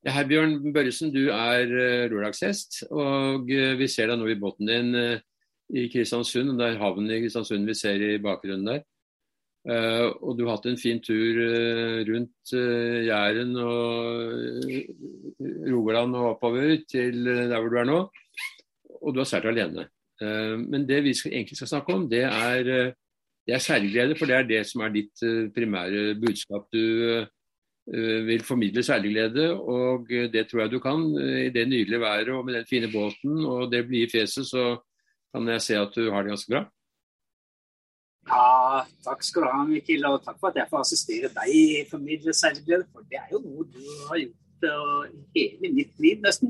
Hei, Bjørn Børresen, du er uh, lørdagsgjest. Og uh, vi ser deg nå i båten din uh, i Kristiansund. Det er havnen i Kristiansund vi ser i bakgrunnen der. Og du har hatt en fin tur rundt Jæren og Rogaland og oppover til der hvor du er nå. Og du har seilt alene. men det vi egentlig skal snakke om, det er, det er seilglede. For det er det som er ditt primære budskap. Du vil formidle seilerglede, og det tror jeg du kan i det nydelige været og med den fine båten og det blide fjeset. Så kan jeg se at du har det ganske bra. Ja, takk skal du ha, Mikkel. Og takk for at jeg får assistere deg i Formidle seilerglede. For det er jo noe du har gjort uh, hele mitt liv, nesten.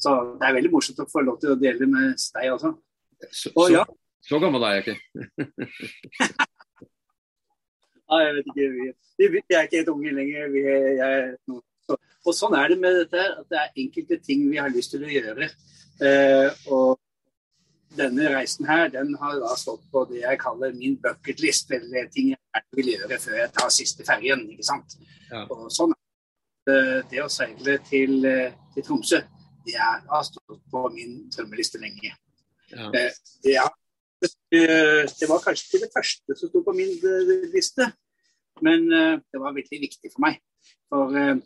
Så det er veldig morsomt å få lov til å dele med deg også. Så, og, ja. så, så gammel er jeg ikke. ja, jeg vet ikke. Vi, er ikke helt unge lenger. Vi, jeg, så, og sånn er det med dette, at det er enkelte ting vi har lyst til å gjøre. Eh, og denne reisen her, den har da stått på det jeg kaller min bucketlist, eller ting jeg vil gjøre før jeg tar siste ferjen. ikke sant? Ja. Og sånn Det å seile til, til Tromsø, det er, har stått på min drømmeliste lenge. Ja. Eh, det, er, det, var kanskje det første som sto på min liste, men eh, det var veldig viktig for meg. For eh,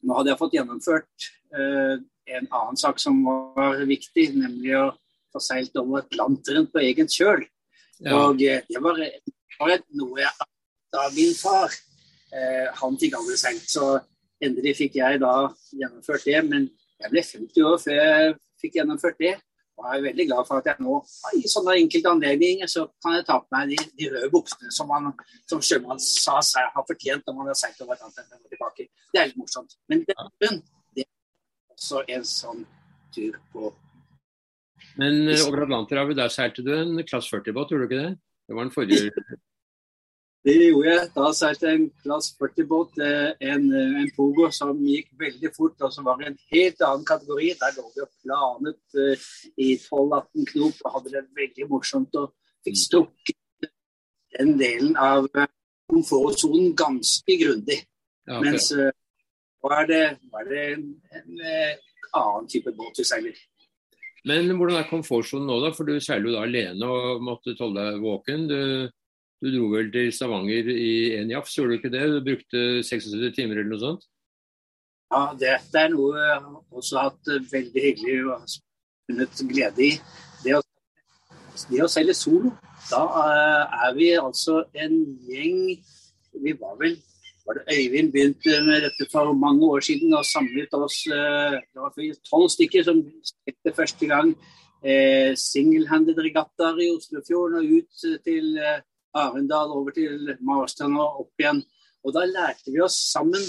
nå hadde jeg fått gjennomført en annen sak som var viktig, nemlig å få seilt over Atlanteren på egen kjøl. Ja. Og eh, det var, noe jeg av min far. Eh, han fikk aldri seilt, så endelig fikk jeg da gjennomført det. Men jeg ble 50 år før jeg fikk gjennomført det. Og jeg er veldig glad for at jeg nå i sånne enkelte anledninger så kan jeg ta på meg de, de røde buksene som, man, som sjømann sa seg har fortjent når man har seilt over Atlanteren og tilbake. Det er litt morsomt. Men det, det er også en sånn tur på men uh, over Atlanterhavet, der seilte du en klass 40-båt, gjorde du ikke det? Det var den forrige Det gjorde jeg. Da seilte jeg en klass 40-båt, eh, en, eh, en, Pogo som gikk veldig fort, og som var i en helt annen kategori. Der lå vi og planet uh, i 12-18 knop og hadde det veldig morsomt. Og fikk mm. strukket den delen av komfortsonen ganske grundig. Ja, okay. Mens uh, var det, var det en, en, en annen type båt vi seiler. Men hvordan er komfortsonen nå, da? For du seiler jo da alene og måtte holde deg våken. Du, du, dro vel til Stavanger i en jafs, gjorde du ikke det? Du brukte 76 timer eller noe sånt? Ja, det, det er noe jeg også har hatt veldig hyggelig og funnet glede i. Det å, det å selge solo, da uh, er vi altså en gjeng Vi var vel var det Øyvind begynte med dette for mange år siden og samlet oss eh, Det var tolv stykker som spilte første gang eh, single-handed regattaer i Oslofjorden og ut til eh, Arendal, over til Marstrand og opp igjen. Og da lærte vi oss sammen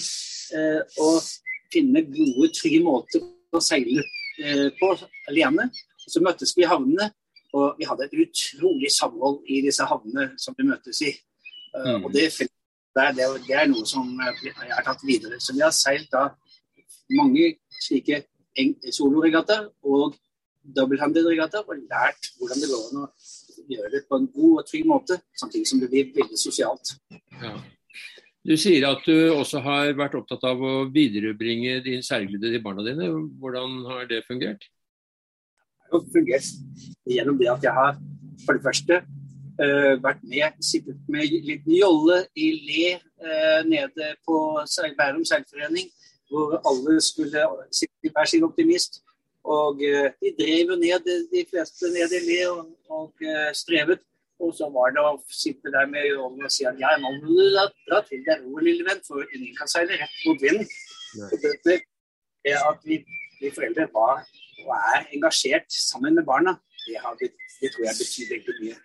eh, å finne gode, trygge måter å seile eh, på alene. Og så møttes vi i havnene, og vi hadde et utrolig samhold i disse havnene som vi møttes i. Uh, mm. Og det det er, det er, noe som eh, jeg har tatt videre. Så vi har seilt da mange slike soloregattaer og double-handed-regatter og lært hvordan det går an å gjøre det på en god og trygg måte, samtidig som det blir veldig sosialt. Ja. Du sier at du også har vært opptatt av å viderebringe din særglede til barna dine. Hvordan har det fungert? Det har fungert gjennom det at jeg har for det første uh, vært med, sittet med liten jolle i Le uh, nede på Bærum seilforening, hvor alle skulle sitte i hver sin optimist. Og uh, de drev jo ned, de fleste ned i Le og, og strevet. Og så var det å sitte der med jollen og si at ja, nå må du da dra til deg ro, lille venn, for ingen kan seile rett mot vinden. Dette er at vi, vi foreldre var og er engasjert sammen med barna, det, har, det tror jeg betyr veldig mye.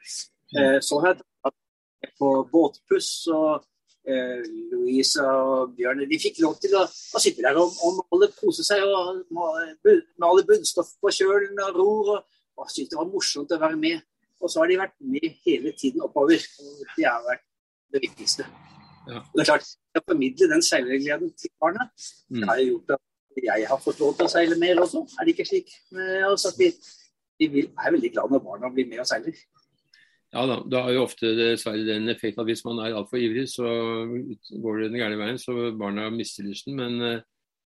Eh, så har jeg tatt på båtpuss, og eh, Louise og Bjørn de fikk lov til å, å sitte der og, og male, kose seg og male bunnstoff på kjølen og ror. Og, og syntes det var morsomt å være med. Og så har de vært med hele tiden oppover. og Det har vært det viktigste. Ja. Og det er klart, Å formidle den seilergleden til barna mm. det har gjort at jeg har fått lov til å seile mer også. Er det ikke slik? Altså at vi, vi er veldig glad når barna blir med og seiler. Ja da, det har jo ofte dessverre den effekten at hvis man er altfor ivrig, så går det den gærne veien, så barna mister lysten. Men,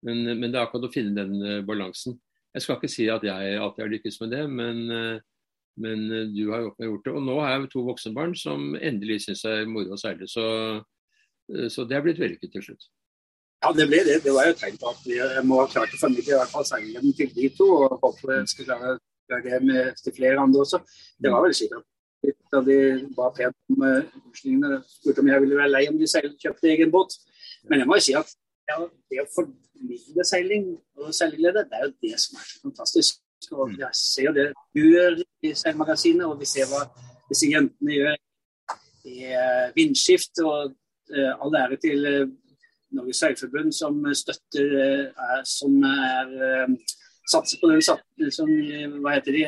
Men, men, det er akkurat å finne den uh, balansen. Jeg skal ikke si at jeg alltid har lykkes med det, men, uh, men uh, du har gjort det. Og nå har jeg to voksenbarn som endelig syns det er moro å seile. Så, så det er blitt vellykket til slutt. Ja, det ble det. Det var jo et tegn på at vi må ha klart å formidle i hvert fall seilgleden til de to. Og håper vi skal klare, det med til flere andre også. Det var vel at da de ba pent om uh, spurte om jeg ville være lei om de seil, kjøpte egen båt. Men jeg må jo si at ja, det å formidle seiling og seilglede, det er jo det som er så fantastisk. Og jeg ser jo det du gjør i Seilmagasinet, og vi ser hva disse jentene gjør i uh, vindskift. Og all ære til Norges Seilforbund som støtter er, som er satser på den som Hva heter de?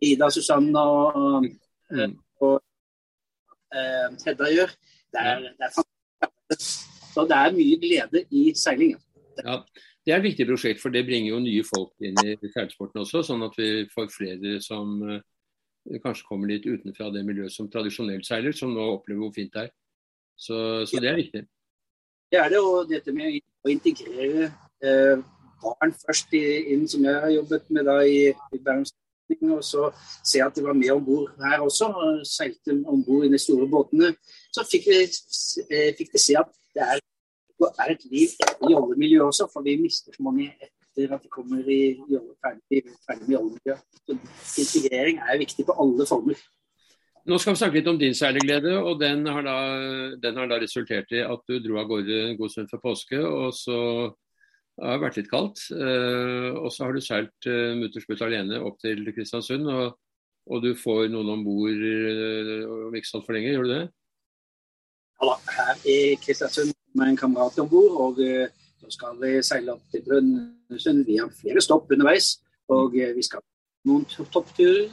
Ida, Susanne og, mm. Og Hedda gjør. Det er, det er fantastisk. Så det er mye glede i seilingen. Ja, Det er et viktig prosjekt, for det bringer jo nye folk inn i seilsporten også. Sånn at vi får flere som uh, kanskje kommer litt utenfra det miljøet som tradisjonelt seiler, som nå opplever hvor fint det er. Så, så det er viktig. Det er det, og dette med å integrere uh, barn først inn, som jeg har jobbet med da i, i Bærums og så se at de var med om bord her også, og seilte om bord i de store båtene. Så fikk vi, eh, fikk vi se at det er, er et liv i jollemiljøet også, for vi mister så mange etter at de kommer i ferdig, ferdig med jollemiljø. integrering er viktig på alle former. Nå skal vi snakke litt om din seilerglede, og den har, da, den har da resultert i at du dro av gårde en god stund før påske. og så har vært litt kaldt. Uh, og så har du seilt muttersputt alene opp til Kristiansund. Og, og du får noen om bord uh, om ikke så altfor lenge, gjør du det? Ja her i Kristiansund med en kamerat om bord. Og da skal vi seile opp til Brønnøysund. Vi har flere stopp underveis. Og vi skal noen toppturer.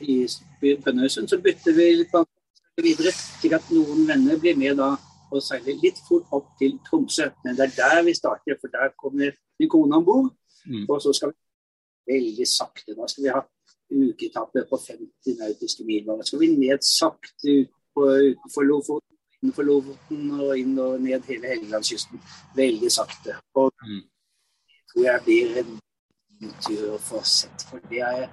I Brønnøysund så bytter vi litt videre, slik at noen venner blir med da og seiler litt fort opp til Tromsø. Men det er der vi starter, for der kommer min kone om bord. Mm. Og så skal vi veldig sakte. Da skal vi ha uketappe på 50 nautiske mil. Da skal vi ned sakte ut på, utenfor Lofoten innenfor Lofoten og inn og ned hele Helgelandskysten. Veldig sakte. Og mm. tror jeg blir en tur å få sett. For det er,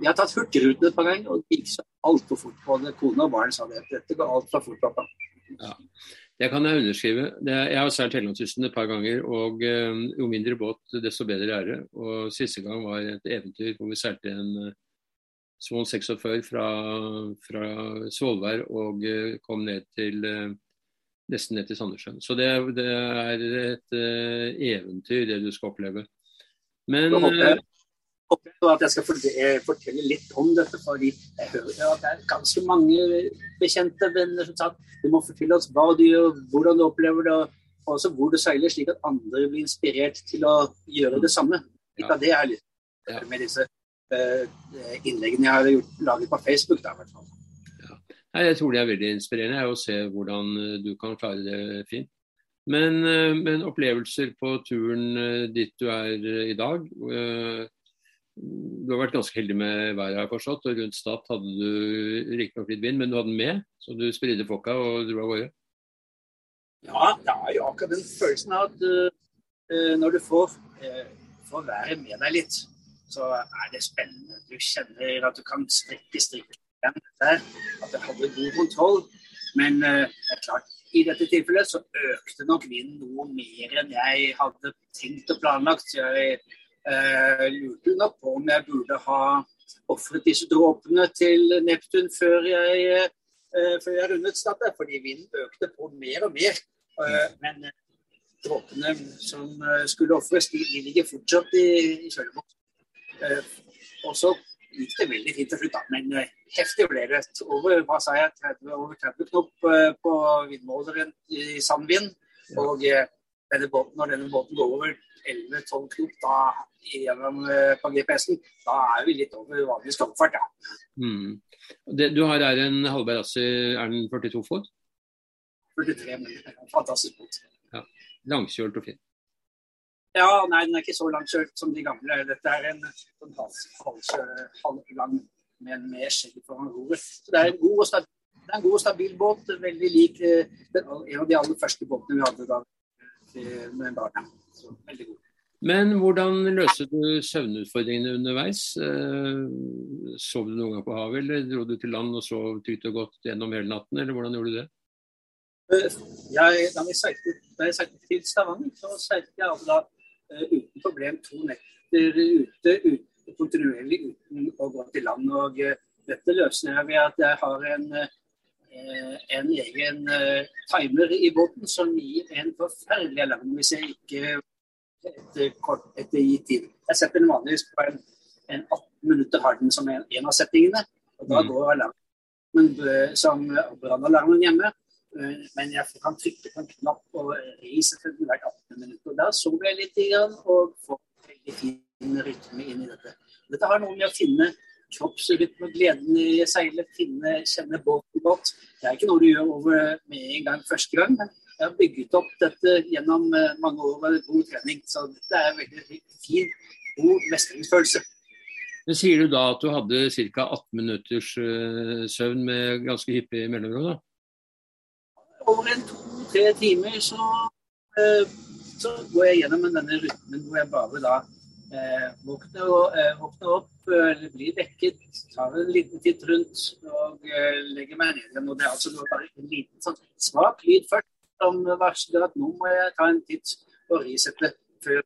vi har tatt Hurtigruten et par ganger, og det gikk så altfor fort. Både kone og barn sa det. Dette går altfor fort, pappa. Ja. Det kan jeg underskrive. Det, jeg har seilt Helgelandskysten et par ganger, og um, jo mindre båt, desto bedre er det. Og Siste gang var et eventyr hvor vi seilte en uh, Swan 46 fra, fra Svolvær og uh, kom ned til nesten ned til Sandnessjøen. Så det, det, er et eventyr, det du skal oppleve. Men jeg håper at jeg skal fortelle litt om dette, fordi jeg hører at det er ganske mange bekjente venner som sa at du må fortelle oss hva du gjør, hvordan du opplever det, og også hvor du seiler, slik at andre blir inspirert til å gjøre det samme. Litt av det er litt med disse Eh, innleggene jeg har gjort, laget på Facebook. Da, Nei, Jeg tror det er veldig inspirerende å se hvordan eh, du kan klare det fint. Men, eh, men, opplevelser på turen dit du er i dag Du har vært ganske heldig med været, har jeg forstått. og Rundt Stad hadde du riktignok litt vind, men du hadde den med, så du spridde folka og dro av gårde? Ja, det er jo akkurat den følelsen av at uh, når du får, uh, får været med deg litt, så er det spennende. Du kjenner at du kan strikke strikke igjen der, at du hadde god kontroll. Men uh, det er klart, i dette tilfellet så økte nok vinden noe mer enn jeg hadde tenkt og planlagt. Jeg uh, lurte nok på om jeg burde ha ofret disse dråpene til Neptun før jeg, uh, før jeg rundet Stad, fordi vinden økte på mer og mer. men dråpene som skulle ofres, de, ligger fortsatt i, i kjøleboksen. Eh, og så gikk det veldig fint til slutt, da. Men eh, heftig ble det. Over hva sa jeg, 30, over 30 knop eh, på vindmåleren i sandvind. Og denne båten, når denne båten går over 11-12 knop da, gjennom på GPS-en, da er vi litt over vanlig skamfart. Ja. Mm. Det, du har her en Hallberg Assi, er den 42 fot? 43, men fantastisk båt. Ja. Langkjølt og fin. Ja, nei, den er ikke så langkjølt som de gamle. Dette er en sånn halvlang men med skjegg foran roret. Så det er en god og stabil, en god og stabil båt. Veldig lik den, en av de aller første båtene vi hadde da med barna. Men hvordan løste du søvnutfordringene underveis? Eh, sov du noen gang på havet, eller dro du til land og sov trygt og godt gjennom hele natten, eller hvordan gjorde du det? Eh, jeg, da vi seilte, da jeg seilte til Stavanger, så seilte jeg altså da uh, uten problem to netter ute, ute, kontinuerlig uten å gå til land. og Dette løser jeg ved at jeg har en, en egen timer i båten som gir en forferdelig alarm hvis jeg ikke etter, kort, etter gitt tid. Jeg setter den vanligvis på en, en 18 minutter har den som en, en av settingene. og Da mm. går alarmen som brannalarmen hjemme. Eh, men jeg kan trykke på en knapp og reise til den hvert 18 minutter. Da sover jeg litt igjen og får veldig fin rytme inn i dette. Dette har noe med å finne kroppsrytme, gleden i seilet, finne, kjenne båten godt. Det er ikke noe du gjør over med en gang første gang, men jeg har bygget opp dette gjennom eh, mange år med god trening. Så dette er en veldig fin, god mestringsfølelse. Men Sier du da at du hadde ca. 18 minutters uh, søvn med ganske hyppig mellomrom? Over en to-tre timer så, uh, så, går jeg gjennom denne rytmen hvor jeg bare da våkner, våkner, opp eller blir vekket, tar en liten titt rundt og legger meg ned igjen. Og det er altså bare en liten sånn svak lyd først som varsler at nå må jeg ta en titt og risette før.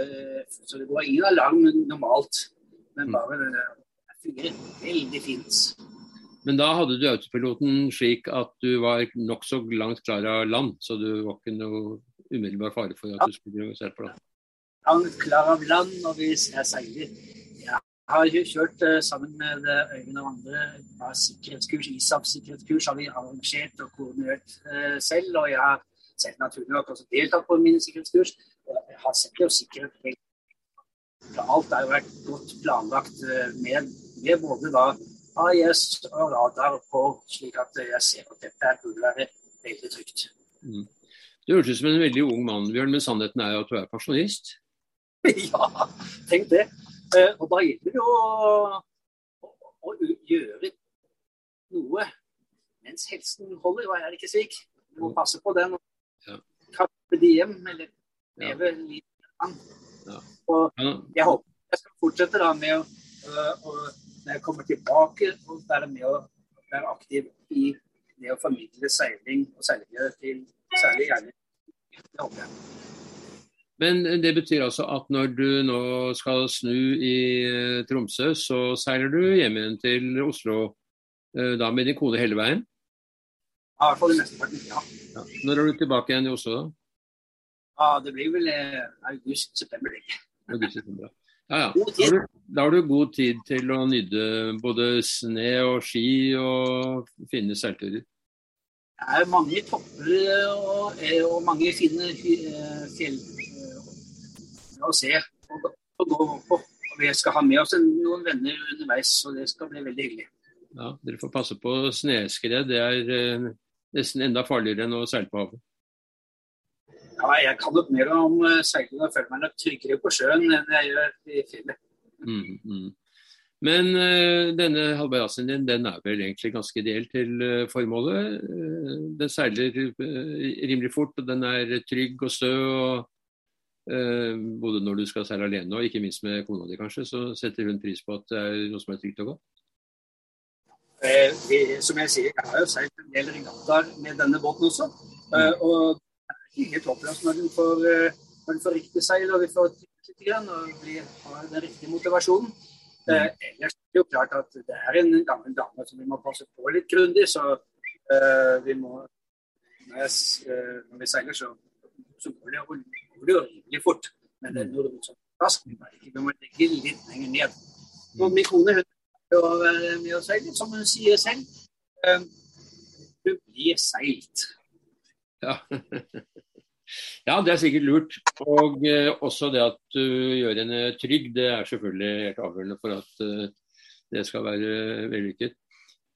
Eh, så det går ingen alarm normalt, men bare det fungerer veldig fint. Men da hadde du autopiloten slik at du var nokså langt klar av land, så du var ikke noe umiddelbar fare for at du skulle se på land? Klar av land, og vi seiler jeg har kjørt uh, sammen med Øyvind og andre et sikkerhetskurs. ISAF-sikkerhetskurs har vi arrangert og koordinert uh, selv. Og jeg har selv naturlig nok også deltatt på mine sikkerhetskurs. Og Jeg har sett jo sikkerhet Alt har jo vært godt planlagt med, med, både da AIS og radar på, slik at jeg ser at dette burde være veldig trygt. Mm. Du hørtes ut som en veldig ung mann, Bjørn, men sannheten er jo at du er pensjonist? ja, tenk det. Eh, og da gjelder det å, å, å, gjøre noe mens helsen holder, og er det ikke slik? Du må passe på den. Ja. de hjem, eller leve ja. livet ja. Og jeg håper jeg skal fortsette da med å, å når jeg kommer tilbake, og være med å være aktiv i det å formidle seiling og seilinger til særlig gjerne. Det håper jeg. Men det betyr altså at når du nå skal snu i eh, Tromsø, så seiler du hjem igjen til Oslo eh, da med din kone hele veien? Ja, i hvert fall i mesteparten, ja. ja. Når er du tilbake igjen i Oslo da? Ja, Det blir vel eh, august-september. August-september, ja. ja. Da har, du, da har, du, god tid til å nyte både sne og ski og fine seilturer. Det er mange topper og, og mange fine fjell å se og, og gå på. Og vi skal ha med oss noen venner underveis, så det skal bli veldig hyggelig. Ja, Dere får passe på snøskred. Det er eh, nesten enda farligere enn å seile på havet. Ja, jeg kan nok mer om uh, seiling og føler meg nok tryggere på sjøen enn jeg gjør i fjellet. Mm, mm. Men uh, denne halvbarassen din den er vel egentlig ganske ideell til uh, formålet. Uh, den seiler rimelig fort, og den er trygg og stø. og Eh, både når du skal seile alene og ikke minst med kona di, kanskje, så setter hun pris på at det er noe som er trygt og godt? Eh, vi, som jeg sier, jeg har jo seilt en del regattaer med denne båten også. Eh, mm. og det er helt håpløst når den får, eh, når får riktig seil og vi får litt grann, og vi har den riktige motivasjonen. Mm. Eh, ellers er det jo klart at det er en gammel dame som vi må passe på litt grundig. Så eh, vi må når, jeg, når vi seiler, så, så går det jo går det jo rimelig fort. Men det er noe som raskt. Vi må legge litt lenger ned. Og min kone hun er med å seile, som hun sier selv. Du blir seilt. Ja. ja, det er sikkert lurt. Og eh, også det at du gjør henne trygg, det er selvfølgelig helt avgjørende for at eh, det skal være vellykket.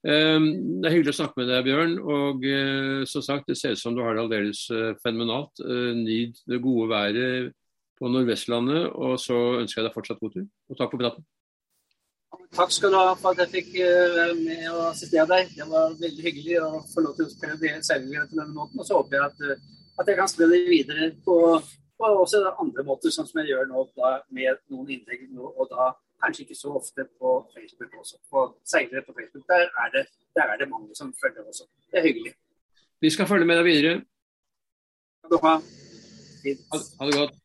Um, det er hyggelig å snakke med deg, Bjørn. Og uh, som sagt, det ser ut som du har det aldeles uh, fenomenalt. Uh, Nyt det gode været på Nordvestlandet. Og så ønsker jeg deg fortsatt god tur. Og takk for praten. Takk skal du ha for at jeg fikk være med og assistere deg. Det var veldig hyggelig å få lov til å spille det på denne måten. Og så håper jeg at, at jeg kan spille det videre på på også andre måter, sånn som jeg gjør nå da, med noen innlegg og da kanskje ikke så ofte på Facebook også. På senere på Facebook, der er, det, der er det mange som følger også. Det er hyggelig. Vi skal følge med deg videre. Ha det godt.